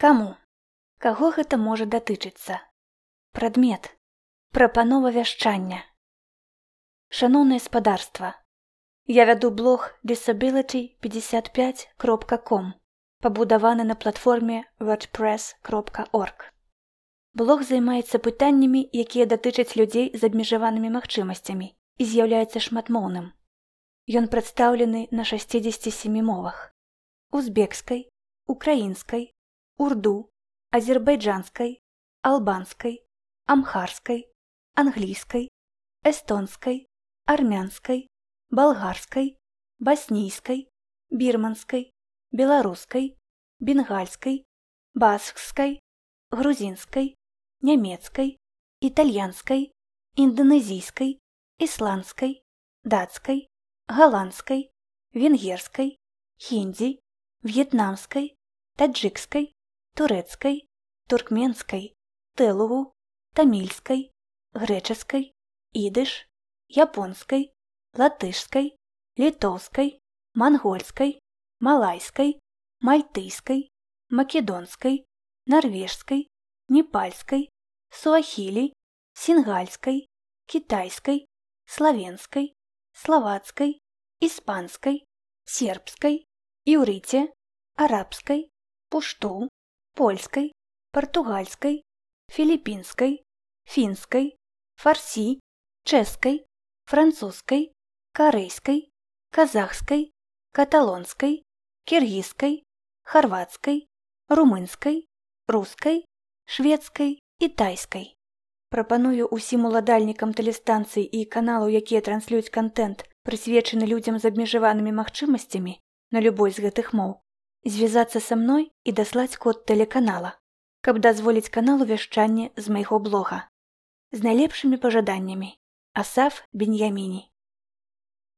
Каму? Каго гэта можа датычыцца? Прадмет. Прапанова вяшчання. Шаноўнае спадарства. Я вяду блог disability55.com, пабудаваны на платформе wordpress.org. Блог займаецца пытаннямі, якія датычаць людзей з абмежаванымі магчымасцямі і з'яўляецца шматмоўным. Ён прадстаўлены на 67 мовах: узбекскай, украінскай, урду, азербайджанскай, албанскай, амхарскай, англійскай, эстонскай, армянскай, балгарскай, баснійскай, бірманскай, беларускай, бенгальскай, баскскай, грузінскай, нямецкай, італьянскай, інданезійскай, ісландскай, дацкай, галандскай, венгерскай, хіндзі, в'етнамскай, таджикскай, турэцкай, туркменскай, тэлугу, тамільскай, грэчаскай, ідыш, японскай, латышскай, літоўскай, мангольскай, малайскай, мальтыйскай, македонскай, нарвежскай, непальскай, суахілі, сінгальскай, кітайскай, славенскай, славацкай, іспанскай, сербскай, іўрыце, арабскай, пушту, польскай, партугальскай, філіппінскай, фінскай, фарсі, чэшскай, французскай, карэйскай, казахскай, каталонскай, кіргізскай, харвацкай, румынскай, рускай, шведскай і тайскай. Прапаную ўсім уладальнікам тэлестанцый і каналу, якія транслююць кантэнт, прысвечаны людзям з абмежаванымі магчымасцямі на любой з гэтых моў, звязацца са мной і даслаць код тэлеканала, каб дазволіць каналу вяшчанне з майго блога. З найлепшымі пажаданнямі. Асаф Беньяміні